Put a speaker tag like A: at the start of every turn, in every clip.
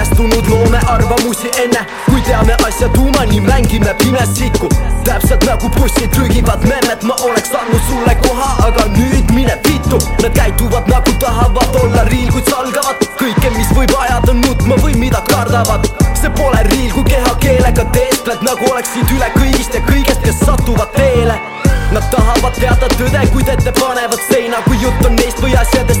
A: astunud loome arvamusi enne. Kui teame asja tuumani, mängime pimesiku täpselt nagu bussid trügivad memmed, ma oleks andnud sulle koha, aga nüüd mine vittu. Nad käituvad nagu tahavad olla riil, kuid salgavad kõike, mis võib ajada nutma või mida kardavad. See pole riil, kui kehakeelega teeskled nagu oleksid üle kõigist ja kõigest, kes satuvad teele. Nad tahavad teada tõde, kuid ette panevad seina Kui jutt on neist või asjadest,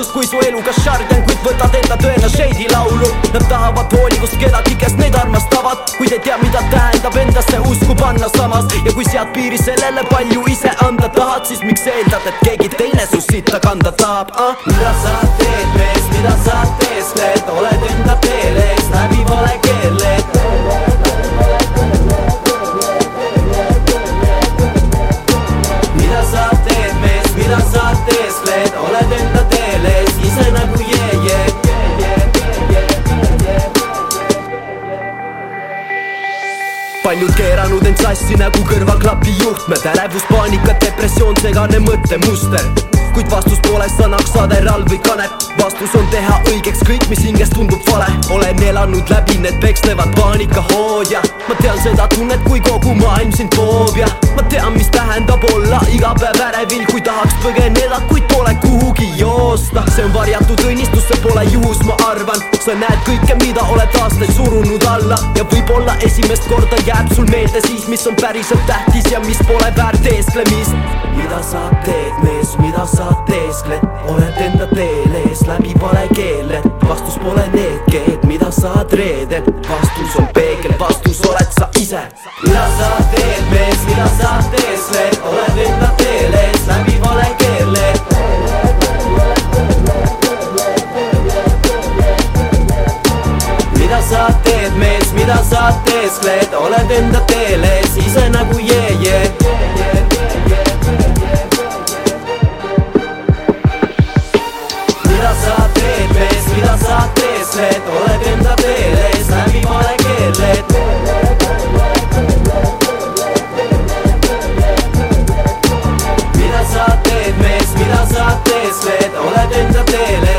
A: ausus Kui su eluga šargen, kuid võtad enda tõena Shady laulu. Nad tahavad hoolivust kedagi, kes neid armastavad. Kuid ei tea, mida tähendab endasse usku panna samas. Ja kui sead piiri sellele, palju ise anda tahad Siis miks eeldad, et keegi teine su sitta kanda tahab ah?
B: mida sa teed, mees, mida sa teeskled, oled enda teel ees läbi vale keele mida sa teed, mees, mida sa teeskled, oled enda
A: paljud keeranud end sassi nagu kõrvaklapi juhtmed. Ärevus, paanika, depressioon, segane mõttemuster. Kuid vastus pole sõnaks aderal või kanep vastus on teha õigeks kõik, mis hinges tundub vale. Olen elanud läbi need pekslevad paanikahood ja ma tean seda tunnet, kui kogu maailm sind toob ja ma tean, mis tähendab olla iga päev ärevil, kui tahaks põgeneda, kuhugi joosta see on varjatud õnnistus, see pole juhus, ma arvan. Sa näed kõike, mida oled aastaid surunud alla. Ja võib-olla esimest korda jääb sul meelde siis, mis on päriselt tähtis ja mis pole väärt eesklemist
B: mida sa teed, mees, mida sa teeskled, oled enda teel ees läbi vale keele. Vastus pole need keed, mida sa reedel vastus on peegel, vastus oled sa ise. Mida sa teed, mees, mida sa teeskled, sa teed, mees, mida sa teeskled, oled enda teel ees, ise nagu jee yeah,, jee yeah. yeah,. mida sa teed, mees, mida sa teeskled, oled enda teel ees, läbi vale
A: keeled. mida sa teed, mees, mida sa teeskled, oled enda teel ees.